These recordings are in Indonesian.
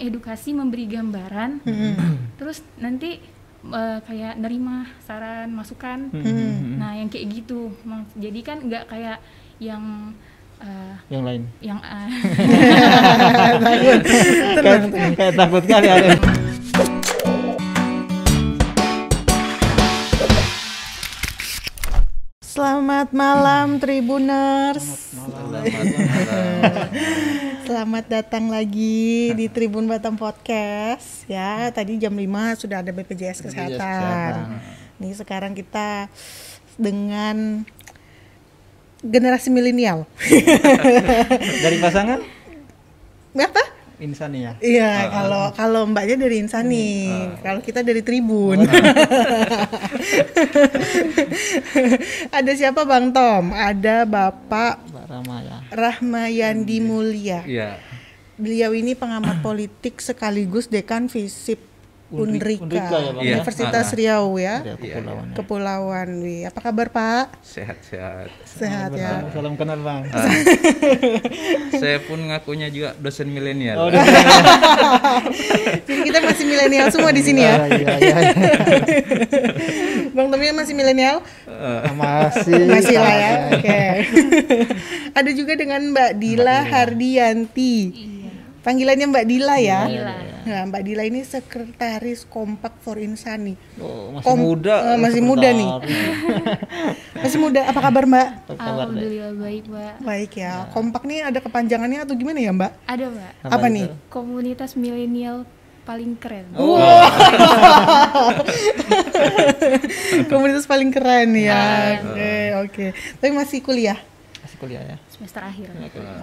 edukasi memberi gambaran Hmm. terus nanti eh, kayak nerima saran masukan Hmm. nah yang kayak gitu jadi kan nggak kayak yang eh, yang lain yang kayak, kayak takut kali ada Selamat malam Tribuners. Selamat datang lagi di Tribun Batam Podcast. Ya, tadi jam 5 sudah ada BPJS Kesehatan. Kesehatan. Nih sekarang kita dengan generasi milenial. dari pasangan Apa? Insania Iya, kalau kalau mbaknya dari Insani, kalau kita dari Tribun. ada siapa Bang Tom? Ada Bapak Mbak ya Rahmayandi Mulia. Iya. Beliau ini pengamat politik sekaligus dekan FISIP Unrika, Unrika ya, Bang, ya? Universitas Ah, Riau ya, dari kepulauan ya. Kepulauan. Wih, apa kabar Pak? Sehat-sehat. Sehat ya. salam kenal bang Saya pun ngakunya juga dosen milenial. oh. Jadi kita masih milenial semua di sini ya. iya, iya, iya. Bang Tommy masih milenial? masih Masih lah ya. Oke. Ada juga dengan Mbak Dila Hardianti. Panggilannya Mbak Dila ya. Dila. Nah, Mbak Dila ini sekretaris Kompak for Insani. oh, masih Kom- muda eh, masih muda nih. Masih muda. Apa kabar Mbak? Apa alhamdulillah baik mbak Baik ya. Kompak nih ada kepanjangannya atau gimana ya Mbak? ada mbak Apa, nih? komunitas milenial paling keren oh Komunitas paling keren ya. Oke, oke. Tapi masih kuliah. Masih kuliah ya semester akhir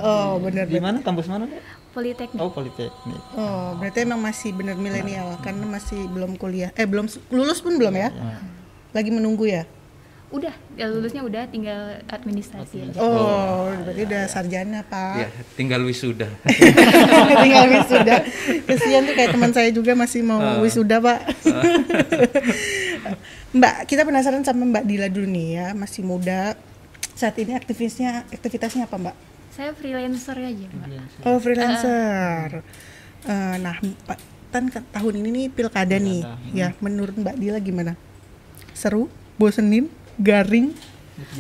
Oh, benar. di mana kampus mana deh politeknik oh politeknik Oh, berarti emang masih bener milenial karena masih belum kuliah. Eh, belum lulus pun belum ya? Lagi menunggu ya? udah ya lulusnya udah tinggal administrasi aja Oh, berarti udah sarjana, Pak. Ya, tinggal wisuda. Tinggal wisuda. Kesian tuh kayak teman saya juga masih mau wisuda, Pak. Mbak, kita penasaran sama Mbak Dila dulu nih ya, masih muda. Saat ini aktivisnya aktivitasnya apa, Mbak? saya freelancer aja mbak Oh, freelancer. Eh, nah, Pak, kan tahun ini nih pilkada nih. Ya, menurut Mbak Dila gimana? Seru? Bosenin? Garing?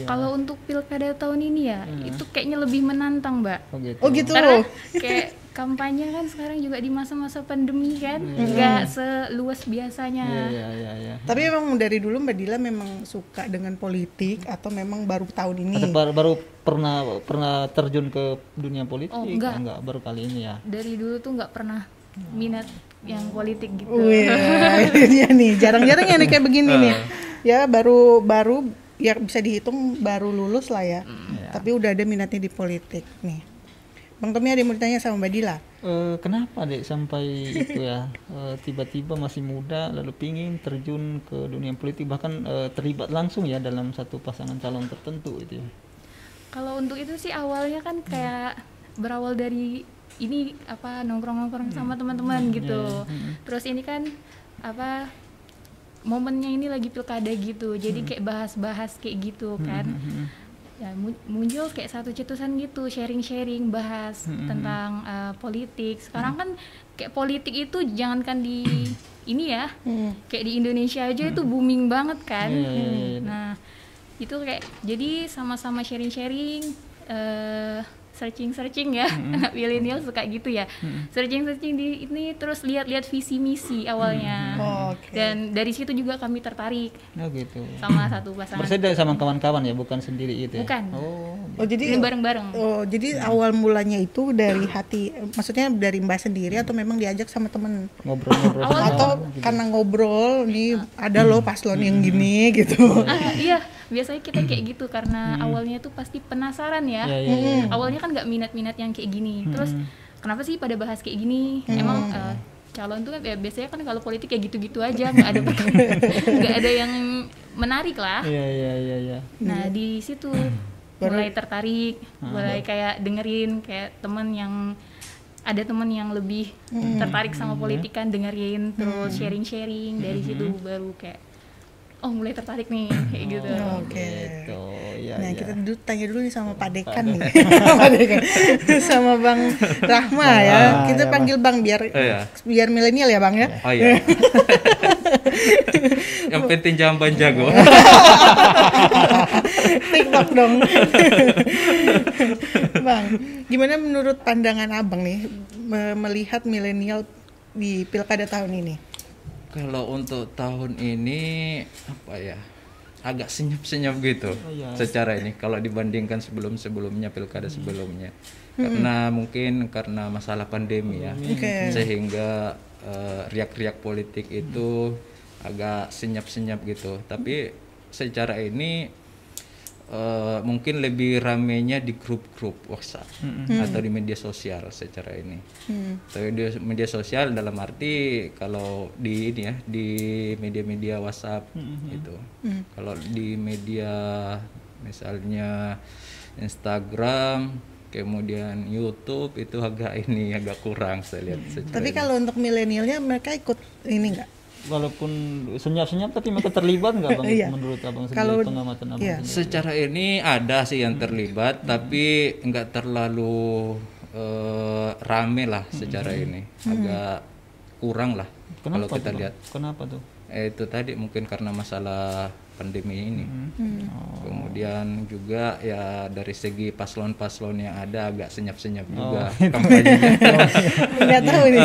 kalau untuk pilkada tahun ini ya itu kayaknya lebih menantang mbak oh gitu Oh gitu. karena kayak kampanye kan sekarang juga di masa-masa pandemi kan nggak seluas biasanya iya iya iya iya Tapi memang dari dulu Mbak Dila memang suka dengan politik atau memang baru tahun ini? Atau baru, baru pernah pernah terjun ke dunia politik Oh, enggak. baru kali ini ya dari dulu tuh nggak pernah minat yang politik gitu ini dia nih. Jarang-jarang ya nih kayak begini nih. Ya baru baru ya bisa dihitung baru lulus lah ya. Tapi udah ada minatnya di politik nih. Bang Tommy ada yang mau ditanya sama Mbak Dila? Eh, kenapa dek sampai itu ya? Eh, tiba-tiba masih muda lalu pingin terjun ke dunia politik bahkan eh, terlibat langsung ya dalam satu pasangan calon tertentu itu ya. kalau untuk itu sih awalnya kan kayak berawal dari ini apa nongkrong-nongkrong sama teman-teman gitu. terus ini kan apa momennya ini lagi pilkada gitu. Jadi kayak bahas-bahas kayak gitu kan ya mu- muncul kayak satu cetusan gitu sharing-sharing bahas tentang uh, politik. Sekarang kan kayak politik itu jangankan di ini ya kayak di Indonesia aja itu booming banget kan. Iya, iya, iya, iya. nah itu kayak jadi sama-sama sharing-sharing eh searching-searching ya anak milenial suka gitu ya searching-searching di ini terus lihat-lihat visi misi awalnya Oh, Oke. dan dari situ juga kami tertarik Oh gitu. sama satu pasangan Berseda sama kawan-kawan ya, bukan sendiri itu ya. Bukan. Oh. Oh jadi ini bareng-bareng Oh, jadi awal mulanya itu dari hati, maksudnya dari Mbak sendiri atau memang diajak sama temen? Ngobrol-ngobrol Atau kawan. karena ngobrol nih ada loh paslon yang gini gitu. ah iya biasanya kita kayak gitu karena awalnya tuh pasti penasaran ya. Iya, iya, iya. awalnya kan nggak minat-minat yang kayak gini. Terus kenapa sih pada bahas kayak gini? Emang eh, calon tuh kan ya biasanya kan kalau politik ya gitu-gitu aja nggak ada nggak ada yang menarik lah. Iya iya iya iya. nah di situ mulai tertarik mulai kayak dengerin kayak temen yang ada temen yang lebih tertarik sama politik kan dengerin terus sharing-sharing dari situ baru kayak oh mulai tertarik nih kayak gitu Oke. Gitu, ya, nah ya. kita dulu tanya dulu nih sama Pak Dekan nih, Pak Dekan. sama Bang Rahma ya. Ah, Kita ya, panggil Bang biar Iya. biar milenial ya Bang ya. Oh iya. Yang penting jamban jago. TikTok dong. bang, gimana menurut pandangan Abang nih me- melihat milenial di pilkada tahun ini? Kalau untuk tahun ini apa ya? Agak senyap-senyap gitu iya. secara ini kalau dibandingkan sebelum-sebelumnya pilkada sebelumnya. Karena mungkin karena masalah pandemi ya. Oke. Sehingga eh, riak-riak politik itu agak senyap-senyap gitu. Tapi secara ini eh, mungkin lebih ramenya di grup-grup WhatsApp atau di media sosial secara ini. Hmm. Tapi di media sosial dalam arti kalau di ini ya di media-media WhatsApp itu. Kalau di media misalnya Instagram, kemudian YouTube itu agak ini agak kurang saya lihat. secara Tapi ini. kalau untuk milenialnya mereka ikut ini enggak? Walaupun senyap-senyap tapi mereka terlibat nggak bang Iya. menurut abang sendiri Kalau- pengamatan abang iya. sendiri? Secara ini ada sih yang terlibat, tapi nggak terlalu eh, rame lah secara ini, agak kurang lah kalau Kenapa kita tuh, lihat. Kenapa tuh? Eh, itu tadi mungkin karena masalah pandemi ini. Kemudian juga ya dari segi paslon-paslon yang ada agak senyap-senyap juga kampanyenya. Enggak tahu nih.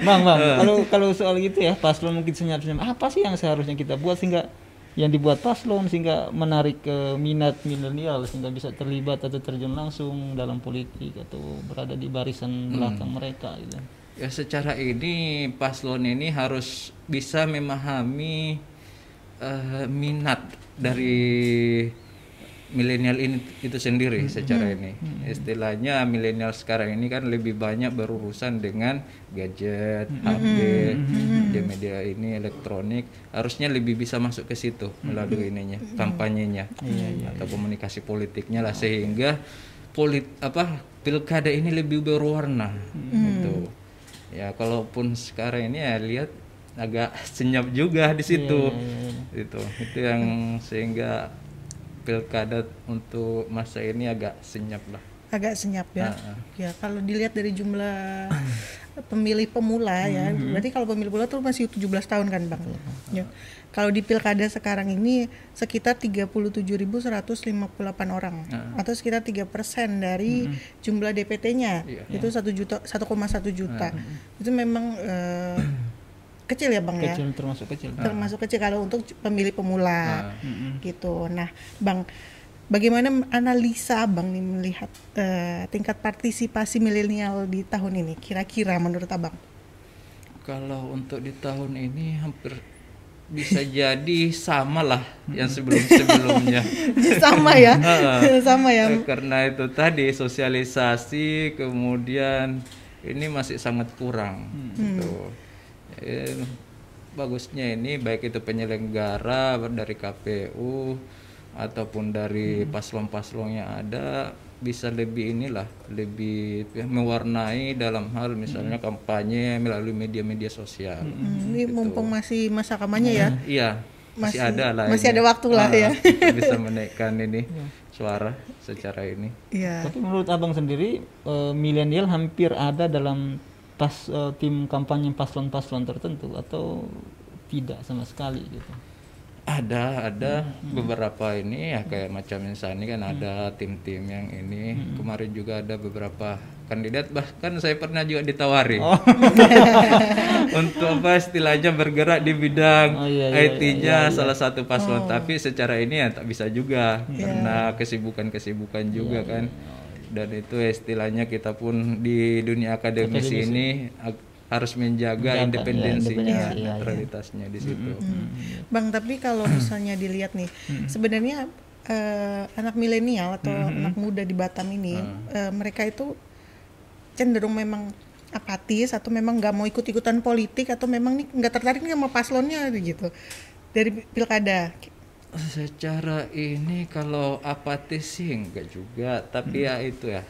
bang bang Eh. kalau kalau soal gitu ya paslon mungkin senyap-senyap apa sih yang seharusnya kita buat sehingga yang dibuat paslon sehingga menarik ke minat milenial sehingga bisa terlibat atau terjun langsung dalam politik atau berada di barisan belakang mereka gitu. Ya secara ini paslon ini harus bisa memahami eh, minat dari milenial ini itu sendiri secara ini. Istilahnya milenial sekarang ini kan lebih banyak berurusan dengan gadget, HP, media-media ini elektronik. Harusnya lebih bisa masuk ke situ melalui ininya, kampanyenya atau komunikasi politiknya lah. Sehingga polit apa pilkada ini lebih berwarna gitu. Ya kalaupun sekarang ini ya lihat agak senyap juga di situ. Itu itu yang sehingga pilkada untuk masa ini agak senyap lah. Agak senyap ya. Ah, ah. Ya, kalau dilihat dari jumlah pemilih pemula ya, berarti kalau pemilih pemula tuh masih 17 tahun kan, Bang. Ya. Kalau di pilkada sekarang ini sekitar 37.158 orang atau sekitar 3% dari jumlah DPT-nya. Iya. Itu 1 juta 1,1 juta. Itu memang eh, kecil ya, Bang ya. Kecil termasuk kecil. termasuk kecil kalau untuk pemilih pemula Mm-mm. gitu. Nah, Bang, bagaimana analisa Abang nih melihat eh, tingkat partisipasi milenial di tahun ini? Kira-kira menurut Abang? Kalau untuk di tahun ini hampir bisa jadi sama lah yang sebelum-sebelumnya. Sama ya, sama ya. Eh, Karena itu tadi sosialisasi kemudian ini masih sangat kurang. Gitu. Eh, bagusnya ini baik itu penyelenggara dari KPU ataupun dari paslon-paslon yang ada bisa lebih inilah lebih ya, mewarnai dalam hal misalnya kampanye melalui media-media sosial. Hmm, ini mumpung masih masa kampanye ya. Iya, masih, Masih- ada lah. masih ini. ada waktu lah Ah, ya. bisa menaikkan ini suara secara ini. Iya. Tapi menurut abang sendiri eh, milenial hampir ada dalam pas eh, tim kampanye paslon-paslon tertentu atau tidak sama sekali gitu. Ada, ada beberapa ini ya kayak macam misalnya kan ada tim-tim yang ini. Kemarin juga ada beberapa kandidat bahkan saya pernah juga ditawari. Untuk apa istilahnya bergerak di bidang Oh, iya, iya, IT-nya salah satu paslon. Tapi secara ini ya tak bisa juga karena kesibukan-kesibukan juga kan dan itu istilahnya kita pun di dunia akademisi ini harus menjaga Menjaga, independensinya, independensi, iya. netralitasnya di situ. Bang, tapi kalau misalnya dilihat nih, sebenarnya eh, anak milenial atau anak muda di Batam ini, eh, mereka itu cenderung memang apatis atau memang nggak mau ikut-ikutan politik atau memang nih nggak tertarik nih sama paslonnya gitu dari pilkada. Secara ini kalau apatis sih enggak juga, tapi ya itu ya.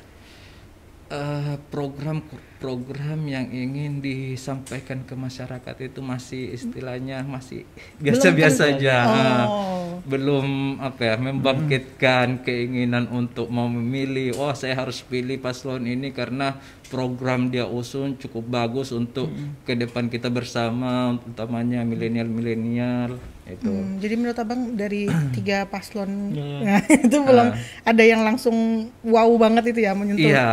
Eh, program ku- program yang ingin disampaikan ke masyarakat itu masih istilahnya masih biasa-biasa aja. Ah, Oh. belum apa ya membangkitkan keinginan untuk mau memilih oh saya harus pilih paslon ini karena program dia usung cukup bagus untuk ke depan kita bersama utamanya milenial-milenial itu Hmm, jadi menurut abang dari tiga paslon nah, itu belum ada yang langsung wow banget itu ya menyentuh. Iya,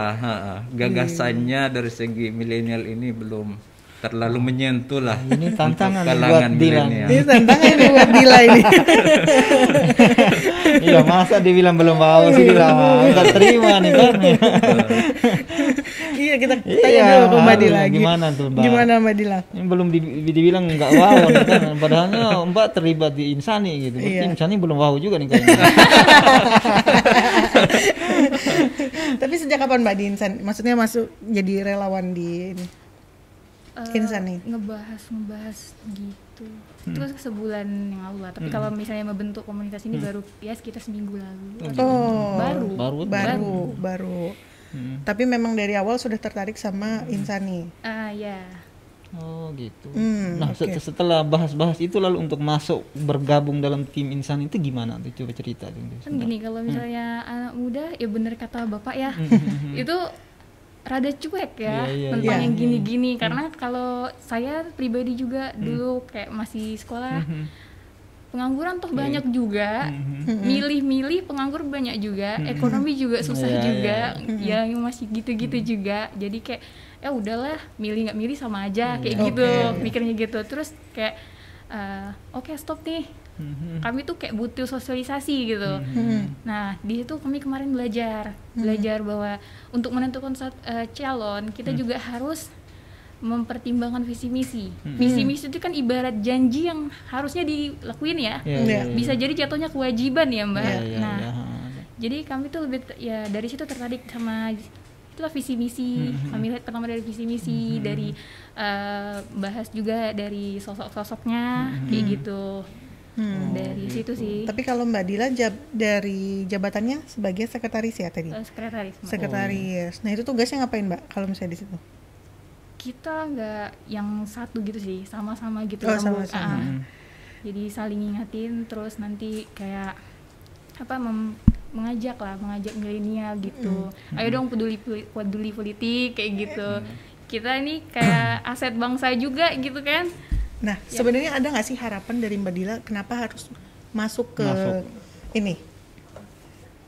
gagasannya dari segi milenial ini belum terlalu menyentuh lah. Ini tantangan buat milenial. Ini tantangan ini buat Dila ini. iya masa dibilang belum mau sih mau nggak terima nih kan iya kita tanya Iya, dulu ke Mbak. Dila. Gi- Gimana tuh, Mbak? Gimana Mbak Dila? ini belum di- dibilang nggak wow nih kan padahalnya mbak terlibat di insani gitu berarti Iya. insani belum wow juga nih kayaknya Tapi sejak kapan Mbak di Insan? Maksudnya masuk jadi relawan di ini? Eh, Insan nih. ngebahas ngebahas gitu Hmm. terus sebulan yang lalu lah tapi kalau misalnya membentuk komunitas ini baru ya sekitar seminggu lalu Oh. baru baru Baru, baru. Hmm. Tapi memang dari awal sudah tertarik sama Insani. ah ya oh gitu. Hmm, nah se- setelah bahas-bahas itu lalu untuk masuk bergabung dalam tim insan itu gimana tuh? Coba cerita tuh kan gini kalau misalnya anak muda ya bener kata bapak ya. Itu rada cuek Iya, ya iya, tentang iya. yang gini-gini karena kalau saya pribadi juga dulu kayak masih sekolah pengangguran toh banyak juga. Milih-milih penganggur banyak juga. Ekonomi juga susah Iya, juga. ya yang masih gitu-gitu juga. Jadi kayak ya udahlah milih nggak milih sama aja kayak gitu mikirnya gitu. Terus kayak eh, oke stop nih. Kami tuh kayak butuh sosialisasi gitu. Hmm. Nah, di situ kami kemarin belajar, belajar bahwa untuk menentukan eh, calon kita juga harus mempertimbangkan visi misi. Visi misi itu kan ibarat janji yang harusnya dilakuin ya. Iya, Iya. Bisa jadi jatuhnya kewajiban ya, Mbak. Iya, iya, nah, iya. jadi kami tuh lebih ya dari situ tertarik sama itulah visi misi. Kami lihat pertama dari visi misi, dari eh, bahas juga dari sosok-sosoknya kayak gitu. Dari situ sih. Tapi kalau Mbak Dila jab, dari jabatannya sebagai sekretaris ya tadi? Eh, sekretaris. Mbak. Sekretaris. Nah itu tugasnya ngapain Mbak kalau misalnya di situ? Kita nggak yang satu gitu sih sama-sama gitu Oh, Rambut. sama-sama. Ah, jadi saling ngingatin terus nanti kayak apa mem- mengajak lah mengajak milenial gitu ayo dong peduli peduli politik kayak gitu kita ini kayak aset bangsa juga gitu kan Nah sebenarnya ada nggak sih harapan dari Mbak Dila kenapa harus masuk ke Masuk. ini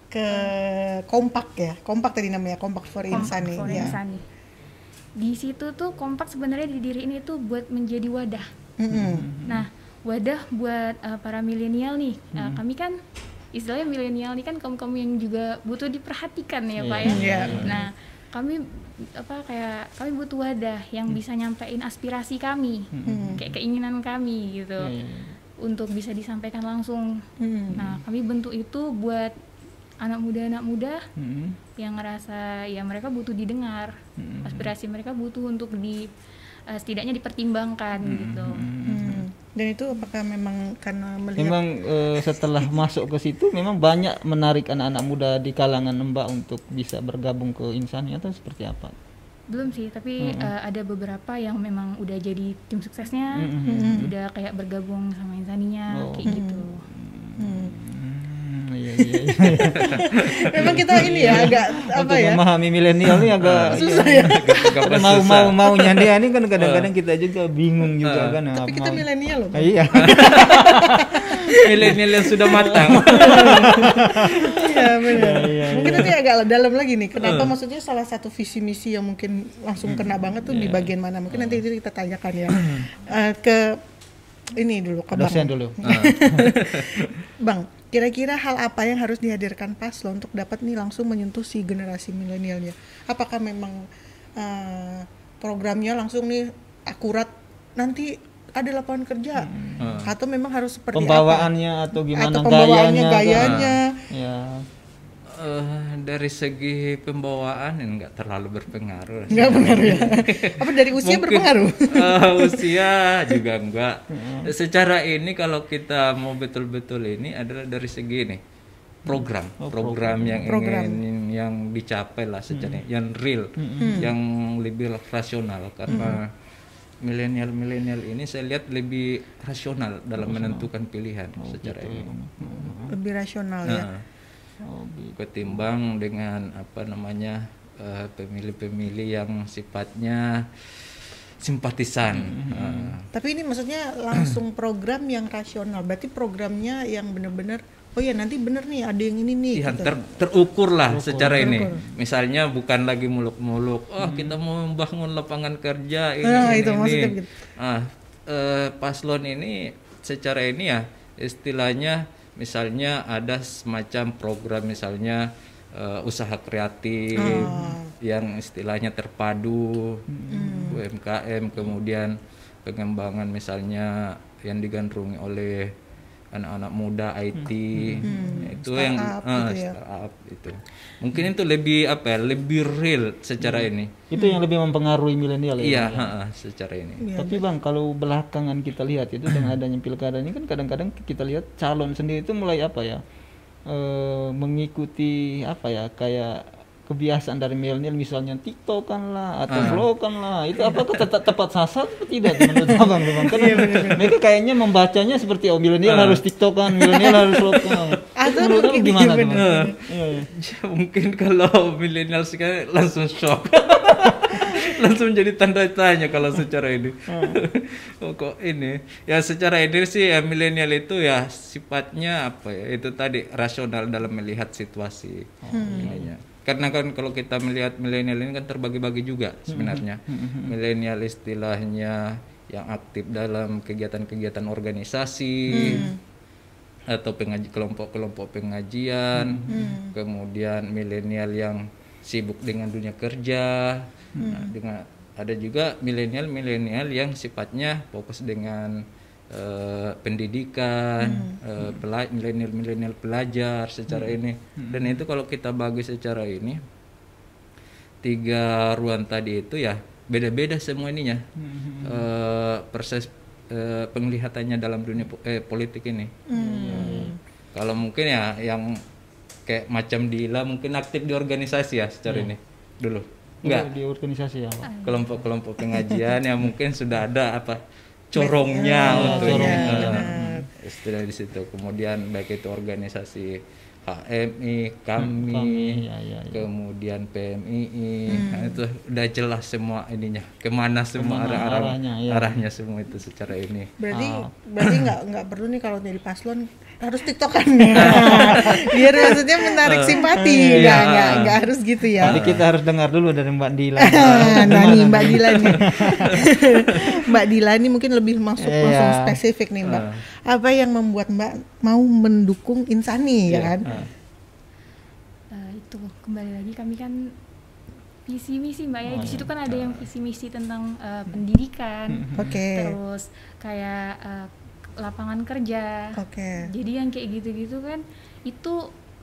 ke kompak ya kompak tadi namanya kompak for insan nih for ya. Insani. Di situ tuh kompak sebenarnya didiriin itu buat menjadi wadah Mm-mm. Nah, wadah buat uh, para milenial nih. Uh, kami kan istilahnya milenial nih kan kaum-kaum yang juga butuh diperhatikan ya, Pak ya. Iya. Nah, kami apa kayak kami butuh wadah yang bisa nyampein aspirasi kami, kayak keinginan kami gitu. Iya. Untuk bisa disampaikan langsung. Hmm. Nah, kami bentuk itu buat anak muda-anak muda Mm-mm. Yang ngerasa ya mereka butuh didengar. Aspirasi mereka butuh untuk di uh, setidaknya dipertimbangkan gitu. Hmm. Dan itu apakah memang karena melihat Memang eh, setelah masuk ke situ memang banyak menarik anak-anak muda di kalangan Mbak untuk bisa bergabung ke Insani atau seperti apa? belum sih tapi uh, ada beberapa yang memang udah jadi tim suksesnya Mm-mm. udah kayak bergabung sama Insaninya Oh. kayak gitu Hmm. Hmm, iya, iya, iya. memang kita ini ya agak apa Untuk ya memahami milenial ini agak susah ya. Agak mau susah. mau maunya dia ini kan kadang-kadang kita juga bingung juga kan. Tapi kita mau- milenial loh. Ah, Iya. milenial yang sudah matang Iya benar. Iya, Mungkin nanti agak dalam lagi nih. Kenapa maksudnya salah satu visi misi yang mungkin langsung kena banget tuh di bagian mana? Mungkin nanti itu kita tanyakan ya. Eh, ke ini dulu ke Bang. Dosen dulu. Bang, kira-kira hal apa yang harus dihadirkan paslon untuk dapat nih langsung menyentuh si generasi milenialnya? Apakah memang eh, programnya langsung nih akurat nanti ada lapangan kerja atau memang harus seperti apa? Pembawaannya atau gimana Atau pembawaannya, gayanya? gayanya. Ya. Eh, dari segi pembawaan ini nggak terlalu berpengaruh Enggak benar ya. Apa dari usia Mungkin, berpengaruh? eh, usia juga enggak. Secara ini kalau kita mau betul-betul ini adalah dari segi ini program, program yang Program. ingin yang dicapai lah secara yang real, yang lebih rasional. Karena milenial-milenial ini saya lihat lebih rasional dalam menentukan pilihan secara ini. lebih rasional ya. Nah, ketimbang dengan apa namanya eh, pemilih-pemilih yang sifatnya simpatisan. Nah, tapi ini maksudnya langsung program yang rasional berarti programnya yang benar-benar oh ya nanti bener nih ada yang ini nih Iya, gitu. ter- terukur lah secara ini. Misalnya bukan lagi muluk-muluk, oh kita mau membangun lapangan kerja ini Ah, ini, itu ini. maksudnya begitu. Ah, eh, paslon ini secara ini ya istilahnya misalnya ada semacam program misalnya eh, usaha kreatif yang istilahnya terpadu UMKM kemudian pengembangan misalnya yang digandrungi oleh anak-anak muda IT itu yang Startup ah, gitu ya. startup itu. Mungkin itu lebih apa ya lebih real secara ini. Itu yang lebih mempengaruhi milenial ya. iya ya? ha, ha, secara ini. Tapi bang, kalau belakangan kita lihat itu dengan adanya pilkada ini kan kadang-kadang kita lihat calon sendiri itu mulai apa ya, eh, mengikuti apa ya kayak kebiasaan dari milenial misalnya tiktokan lah atau vlogan lah itu apakah tetap tepat sasaran atau tidak menurut abang bang? Kan mereka kayaknya membacanya seperti oh milenial harus tiktokan, milenial harus vlogan. Atau Menurut abang mungkin gimana? tuh? Iya, iya. mungkin kalau milenial sekarang langsung shock. Langsung jadi tanda tanya kalau secara ini. Oh, kok ini? Ya secara ini sih ya milenial itu ya sifatnya apa ya? Itu tadi rasional dalam melihat situasi. Ininya karena kan kalau kita melihat milenial ini kan terbagi-bagi juga sebenarnya. milenial istilahnya yang aktif dalam kegiatan-kegiatan organisasi atau pengaji kelompok-kelompok pengajian, kemudian milenial yang sibuk dengan dunia kerja, Nah, dengan ada juga milenial-milenial yang sifatnya fokus dengan eh, pendidikan, eh, pela- milenial-milenial pelajar secara ini, dan itu kalau kita bagi secara ini tiga ruang tadi itu ya beda-beda semua ininya. Eh, proses eh, penglihatannya dalam dunia po- eh, politik ini. Eh, Kalau mungkin ya yang kayak macam Dila mungkin aktif di organisasi ya secara ini. Dulu. Enggak, Di organisasi ya. Kelompok-kelompok pengajian yang mungkin sudah ada apa corongnya untuk ini. Eh, istilah di situ. Kemudian baik itu organisasi HMI, kami, Kami, ya, ya, ya. kemudian PMII, nah, itu udah jelas semua ininya, ke mana semua Ke mana arah, arahnya, ya. arahnya semua itu secara ini. berarti Ah. berarti nggak nggak perlu nih kalau jadi paslon harus tiktokan nih biar maksudnya menarik simpati. nggak nggak nggak harus gitu ya. Tapi kita harus dengar dulu dari Mbak Dila. nah nih Mbak Dila nih. Mbak Dila ini mungkin lebih masuk Iya. langsung spesifik nih Mbak. Apa yang membuat Mbak mau mendukung Insani ya kan? Eh, itu kembali lagi kami kan visi misi mbak ya. Di situ kan ada yang visi misi tentang eh, pendidikan. Oke. Terus kayak eh, lapangan kerja. Oke. Jadi yang kayak gitu-gitu kan itu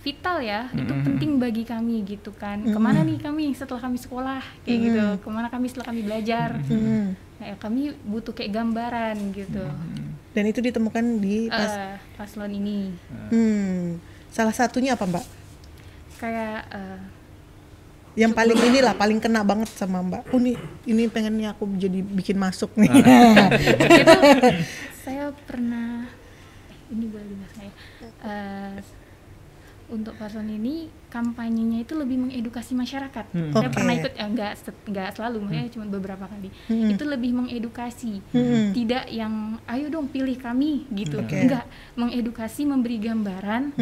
vital ya. Itu penting bagi kami gitu kan. Ke mana nih kami setelah kami sekolah kayak gitu. Ke mana kami setelah kami belajar. Hmm. nah, ya, kami butuh kayak gambaran gitu. Dan itu ditemukan di pas Eh, paslon ini. Hmm. salah satunya apa Mbak? Kayak eh, yang paling inilah paling kena banget sama Mbak. Oh ini ini pengennya aku jadi bikin masuk nih. itu saya pernah eh, ini boleh dibahas nggak ya Eh, untuk paslon ini kampanyenya itu lebih mengedukasi masyarakat. Saya Oke. pernah ikut ya nggak set- nggak selalu, makanya cuma beberapa kali. Itu lebih mengedukasi, Hmm. tidak yang ayo dong pilih kami gitu. Oke. Enggak, mengedukasi, memberi gambaran.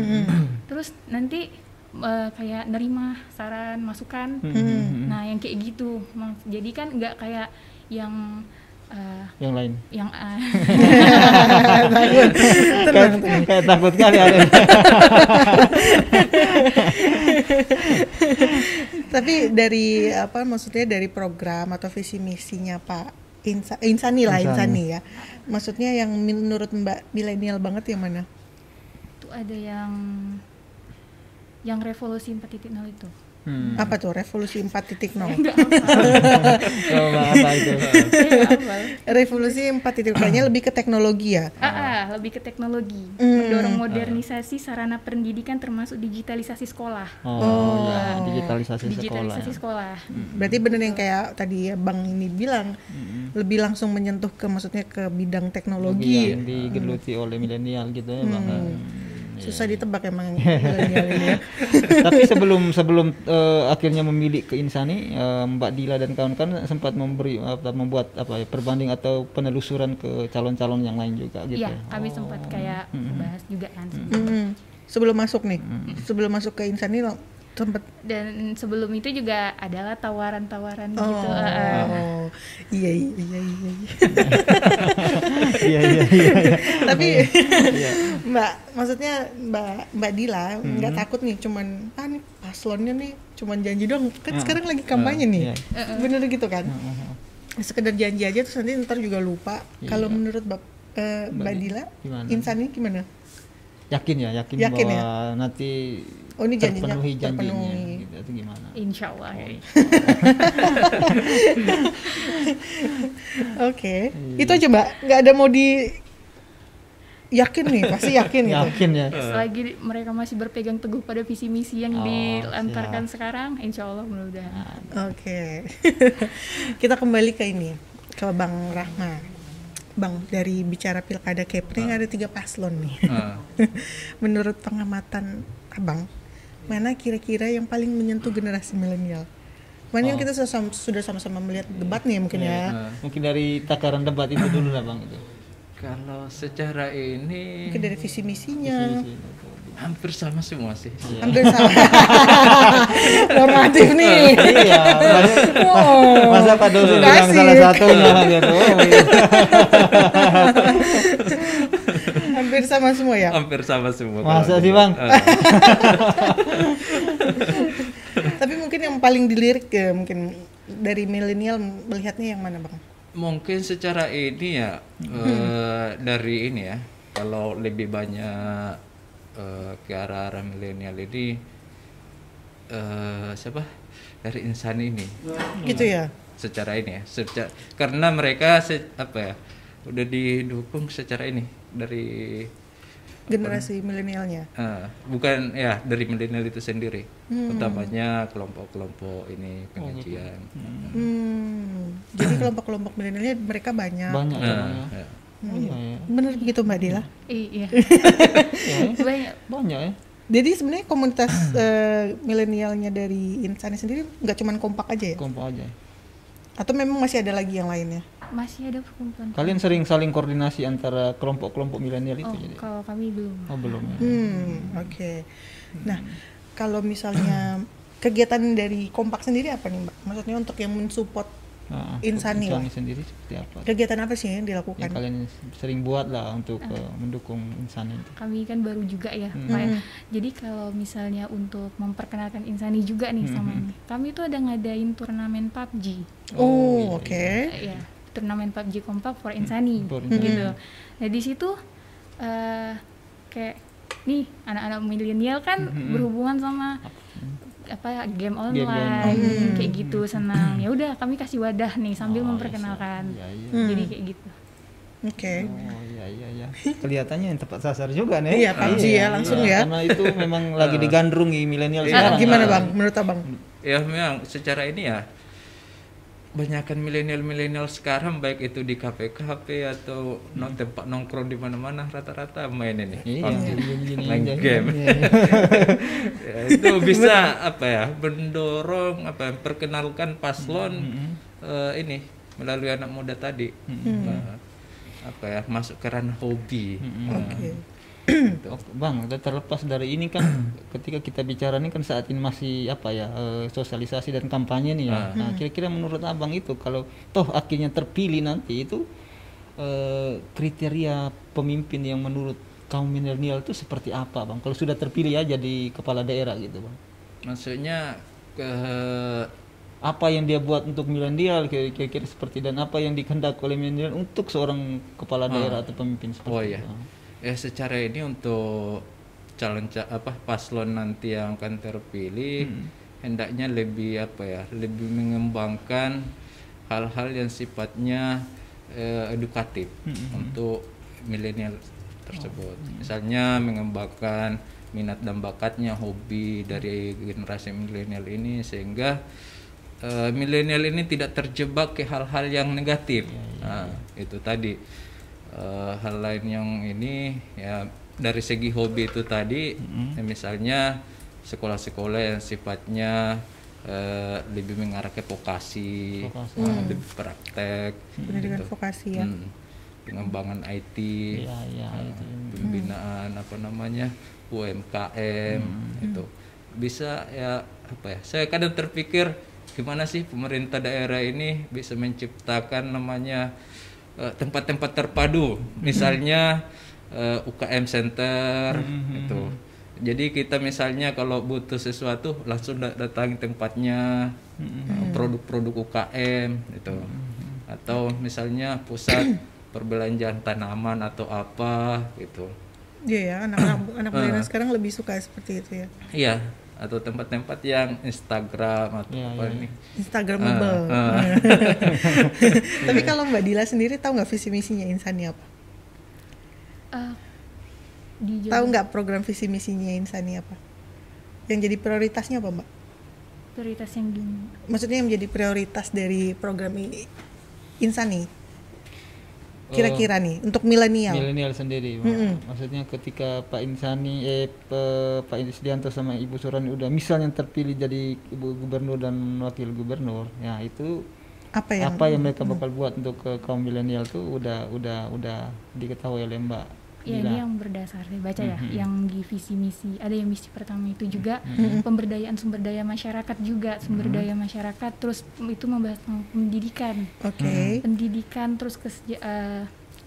Terus nanti eh, kayak nerima saran, masukan. Nah, yang kayak gitu. Jadi kan nggak kayak yang eh, Yang lain. yang eh, kayak, kayak takut kali ada. Tapi dari apa maksudnya dari program atau visi misinya Pak Insa, Insani lah Insani. Insani ya. Maksudnya yang menurut Mbak milenial banget yang mana? itu ada yang yang revolusi 4.0 itu. Hmm. Apa tuh revolusi 4.0? Coba apa itu? Revolusi 4.0-nya lebih ke teknologi ya. Ah, ah, lebih ke teknologi, Hmm. mendorong modernisasi sarana pendidikan termasuk digitalisasi sekolah. Oh, ya, digitalisasi sekolah. Digitalisasi sekolah. Berarti bener yang kayak tadi ya Bang ini bilang lebih langsung menyentuh ke maksudnya ke bidang teknologi. yang digeluti oleh milenial gitu ya, Bang. Hmm. Susah ditebak emang ya. Tapi sebelum sebelum eh, akhirnya memilih ke Insani, eh, Mbak Dila dan kawan-kawan sempat memberi apa, membuat apa ya perbanding atau penelusuran ke calon-calon yang lain juga gitu. Iya, ya. kami sempat kayak bahas juga kan. Hmm. Sebelum masuk nih, sebelum masuk ke Insani lo sempet Dan sebelum itu juga adalah tawaran-tawaran oh, gitu. ah, ah. oh. iya iya iya iya. Iya iya iya. iya. Tapi Mbak, maksudnya Mbak Mbak Dila nggak takut nih cuman ah nih paslonnya nih cuman janji dong kan sekarang lagi kampanye nih. Iya. Bener gitu kan? Sekedar janji aja terus nanti ntar juga lupa. Kalau menurut Mbak eh, Mbak Dila, gimana? insannya gimana? Yakin ya, yakin, Yakin bahwa ya? nanti Oh, ini janjinya terpenuhi janjinya terpenuhi. gitu atau gimana? Insya Allah. ya. Oke, Iya. itu aja Mbak. Nggak ada mau di yakin nih, pasti yakin gitu. Yakin ya. Selagi mereka masih berpegang teguh pada visi misi yang Oh, dilantarkan siap. sekarang, insya Allah mudah-mudahan. Oke, kita kembali ke ini ke Bang Rahma. Bang, dari bicara pilkada Kepri ada tiga paslon nih. Ah. Menurut pengamatan Abang, mana kira-kira yang paling menyentuh generasi milenial? Mana yang kita sudah sama- sudah sama-sama melihat debat nih mungkin ya? Mungkin dari takaran debat itu dulu lah Bang itu. Kalau secara ini Mungkin dari visi misinya. Hampir sama semua sih. Hampir sama. Normatif nih. Iya, masa, Oh. masa Pak Dosen bilang salah satunya gitu. Oh, iya. Hampir sama semua ya. Hampir sama semua. Masa sih. Bang? Tapi mungkin yang paling dilirik ya mungkin dari milenial melihatnya yang mana bang? Mungkin secara ini ya eh, dari ini ya, kalau lebih banyak eh, ke arah-arah milenial ini eh, siapa dari insan ini Gitu ya. secara ini ya, secara, karena mereka se- apa ya udah didukung secara ini dari Generasi milenialnya. eh, bukan ya dari milenial itu sendiri, Hmm. utamanya kelompok-kelompok ini pengajian. Hmm. Jadi kelompok-kelompok milenialnya mereka banyak. Banyak Bang, ya. ya. Oh, iya, iya. Bener begitu Mbak Dila. Iya. Iya, Banyak. Banyak ya. Jadi sebenarnya komunitas eh, milenialnya dari Insani sendiri nggak cuman kompak aja ya? Kompak aja. Atau memang masih ada lagi yang lainnya? Masih ada perkumpulan. Kalian sering saling koordinasi antara kelompok-kelompok milenial itu Oh, jadi? kalau kami belum. Oh, belum ya. Hmm, oke. Nah, kalau misalnya kegiatan dari kompak sendiri apa nih Mbak? Maksudnya untuk yang mensupport Nah, Insani lah. Insani sendiri seperti apa? kegiatan apa sih yang Yang dilakukan? kalian sering buat lah untuk eh, mendukung Insani itu. Kami kan baru juga ya, Hmm. Pak. ya. Jadi kalau misalnya untuk memperkenalkan Insani juga nih sama Hmm. ini, kami tuh ada ngadain turnamen PUBG. Oh, oke. Eh, ya, turnamen PUBG Kompak for Insani For gitu. Nah, di situ eh kayak nih anak-anak milenial kan berhubungan sama apa game online online. kayak gitu senang. Ya udah kami kasih wadah nih sambil memperkenalkan. Iya, iya. Jadi kayak gitu. Oke. Oh iya iya iya. Kelihatannya yang tepat sasar juga nih. Iya, PUBG ya, langsung ya. Karena itu memang lagi digandrungi milenial Ah, sekarang. gimana kan. bang? Menurut abang? ya memang secara ini ya banyakkan milenial-milenial sekarang baik itu di kafe-kafe atau non tempat nongkrong di mana-mana rata-rata main ini. Iya, PUBG. main game. Iya, iya. Ya, itu bisa apa ya mendorong apa perkenalkan paslon eh, ini melalui anak muda tadi. Eh, apa ya masuk ke ranah hobi. Nah, Oke. Oh, Bang, udah terlepas dari ini kan ketika kita bicara ini kan saat ini masih apa ya eh, sosialisasi dan kampanye nih ya. Nah, kira-kira menurut Abang itu kalau toh akhirnya terpilih nanti itu eh, kriteria pemimpin yang menurut kaum milenial itu seperti apa, Bang? Kalau sudah terpilih ya jadi kepala daerah gitu, Bang. maksudnya ke Apa yang dia buat untuk milenial kira-kira seperti dan apa yang dikehendak oleh milenial untuk seorang kepala daerah atau pemimpin seperti Oh iya. itu. Ya secara ini untuk calon ca- apa paslon nanti yang akan terpilih hendaknya lebih apa ya lebih mengembangkan hal-hal yang sifatnya eh, edukatif untuk milenial tersebut. Misalnya mengembangkan minat dan bakatnya hobi dari generasi milenial ini sehingga eh, milenial ini tidak terjebak ke hal-hal yang negatif. Nah itu tadi Eh, hal lain yang ini ya dari segi hobi itu tadi ya misalnya sekolah-sekolah yang sifatnya eh, lebih mengarah ke vokasi, eh, lebih praktek, pendidikan vokasi ya Hmm. pengembangan IT, Iya, iya, eh, itu. pembinaan apa namanya UMKM itu bisa ya apa ya? Saya kadang terpikir gimana sih pemerintah daerah ini bisa menciptakan namanya tempat-tempat terpadu, misalnya eh, UKM center itu. Jadi kita misalnya kalau butuh sesuatu langsung dat- datangi tempatnya eh, produk-produk UKM itu. Atau misalnya pusat perbelanjaan tanaman atau apa gitu. Iya ya anak-anak anak milenial sekarang lebih suka seperti itu ya Iya, atau tempat-tempat yang Instagram atau Iya, apa iya. ini. Instagramable. Ah, tapi kalau Mbak Dila sendiri tahu nggak visi misinya Insani apa? Eh, di tahu nggak program visi misinya Insani apa? Yang jadi prioritasnya apa Mbak? Prioritas yang di maksudnya yang menjadi prioritas dari program ini Insani kira-kira nih untuk milenial. Milenial sendiri Mak. maksudnya ketika Pak Insani eh Pe- Pak Isdianto sama Ibu Surani udah misalnya terpilih jadi ibu gubernur dan wakil gubernur ya itu apa yang apa yang mereka bakal buat untuk ke kaum milenial tuh udah udah udah diketahui oleh Mbak ya ini yang berdasar saya baca ya. Mhm. yang di visi misi ada yang misi pertama itu juga. Pemberdayaan sumber daya masyarakat juga sumber daya masyarakat terus itu membahas tentang pendidikan. Oke. Pendidikan terus keseja- eh,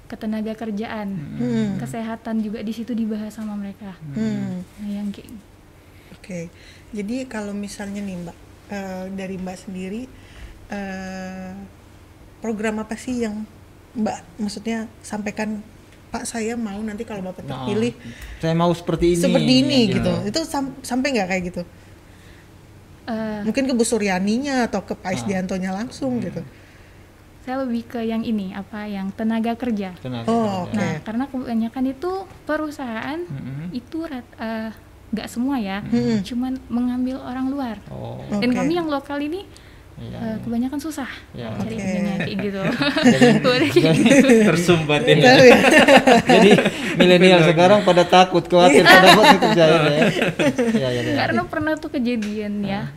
ketenaga kerjaan. Hmm. kesehatan juga di situ dibahas sama mereka. Hmm. nah yang kayak Oke, jadi kalau misalnya nih Mbak, eh, dari Mbak sendiri, eh, program apa sih yang Mbak maksudnya sampaikan Pak saya mau nanti kalau Bapak Nah, terpilih saya mau seperti ini seperti ini ya, gitu. Itu sam- sampai nggak kayak gitu? eh, Mungkin ke Bu Suryaninya atau ke Pak Isdiantonya langsung gitu. saya lebih ke yang ini apa yang tenaga kerja Tenaga Oh, kerja. nah karena kebanyakan itu perusahaan Mm-mm. itu rat- eh, nggak semua ya Mm-mm. cuman mengambil orang luar oh dan Oke. kami yang lokal ini iya, eh, kebanyakan susah Ya. cari kerjanya kayak gitu. Gitu. Tersumbat ini. Ya? jadi milenial sekarang pada takut khawatir pada buat kerja ya. Ya ya, ya, ya. karena pernah tuh kejadian ya.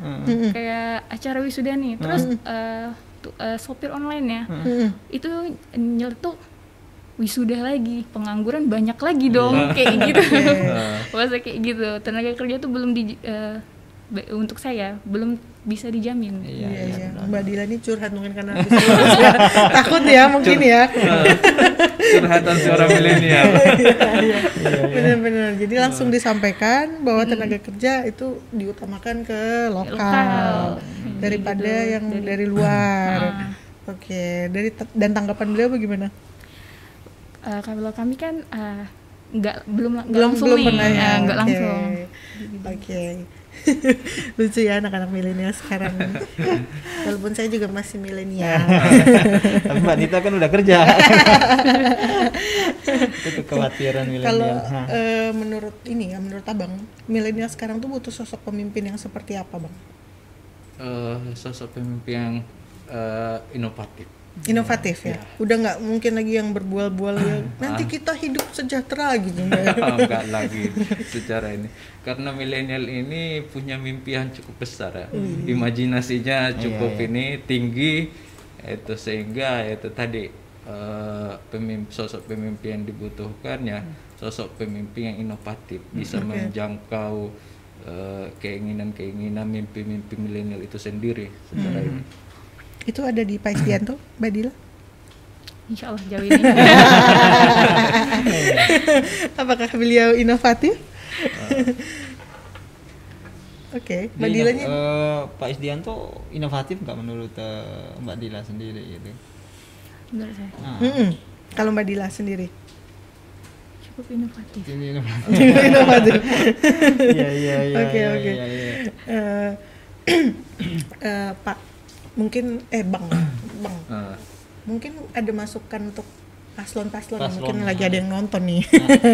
Kayak acara wisuda nih terus eh, tuh, eh, sopir online ya. Mm-mm. itu nyeletuk wisuda lagi pengangguran banyak lagi dong kayak gitu. Masa kayak gitu. Tenaga kerja tuh belum di ba- untuk saya belum bisa dijamin Iya, Iya, iya, iya. Mbak Dila ini curhat mungkin karena habis lulus ya. takut ya mungkin ya. Curhatan seorang milenial. Benar-benar. Jadi langsung disampaikan bahwa tenaga kerja itu diutamakan ke lokal, Lokal. daripada Gitu, yang dari, dari- luar. Ah. Oke, dari dan tanggapan beliau bagaimana? Eh, kalau kami kan eh, nggak belum nggak belum langsung belum nih pernah ya. Eh, nggak Oke. langsung Oke. Lucu ya anak-anak milenial sekarang. Walaupun saya juga masih milenial. tapi Mbak Nita kan udah kerja itu kekhawatiran Kalau milenial Hah. eh, menurut ini ya, menurut Abang, milenial sekarang tuh butuh sosok pemimpin yang seperti apa, Bang? Eh, sosok pemimpin yang eh, inovatif. Inovatif ya. Udah nggak mungkin lagi yang berbual-bual yang nanti kita hidup sejahtera gitu. nggak ya? enggak lagi secara ini. Karena milenial ini punya mimpi yang cukup besar ya. Imajinasinya cukup ini tinggi itu sehingga itu tadi eh, pemimpin sosok pemimpin yang dibutuhkan ya sosok pemimpin yang inovatif bisa menjangkau eh, keinginan-keinginan mimpi-mimpi milenial itu sendiri secara ini Itu ada di Pak Isdianto, Mbak Dila? insya Allah jauh ini Apakah beliau inovatif? Oke, Mbak Jadi, Dilanya eh, Pak Isdianto inovatif nggak menurut eh, Mbak Dila sendiri gitu menurut saya nah. Kalau Mbak Dila sendiri cukup inovatif ini inovatif inovatif. iya iya iya Oke, iya, oke. iya, iya. Eh, eh, Pak mungkin eh Bang Bang Eh, mungkin ada masukan untuk paslon-paslon mungkin lagi ada yang nonton nih.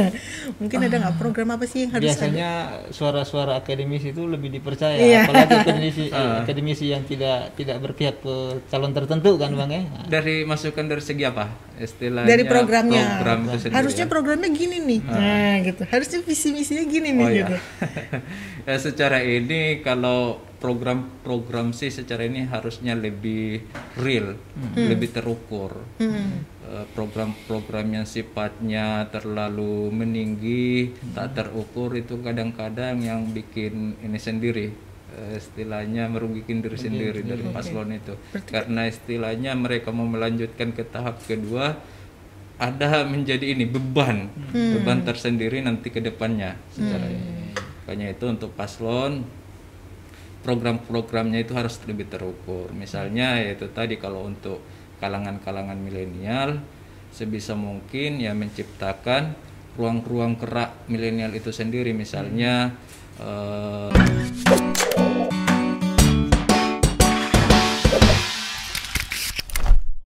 Mungkin ada nggak program apa sih yang harus biasanya suara-suara akademisi itu lebih dipercaya Iya. apalagi akademisi eh, akademisi yang tidak tidak berpihak ke calon tertentu kan bang ya? Nah, dari masukan dari segi apa? Istilahnya dari programnya. program itu sendiri harusnya ya? programnya gini nih. Nah gitu. Harusnya visi misinya gini nih Oh, iya. gitu. Ya, secara ini kalau program-program sih secara ini harusnya lebih real, lebih terukur. Hmm. Eh, Program-program yang sifatnya terlalu meninggi, tak terukur itu kadang-kadang yang bikin ini sendiri. eh, istilahnya merugikan diri sendiri dari paslon itu. Karena istilahnya mereka mau melanjutkan ke tahap kedua ada menjadi ini beban. Beban tersendiri nanti ke depannya secara ini. makanya itu untuk paslon program-programnya itu harus lebih terukur. Misalnya yaitu tadi kalau untuk kalangan-kalangan milenial sebisa mungkin ya menciptakan ruang-ruang gerak milenial itu sendiri. Misalnya eh,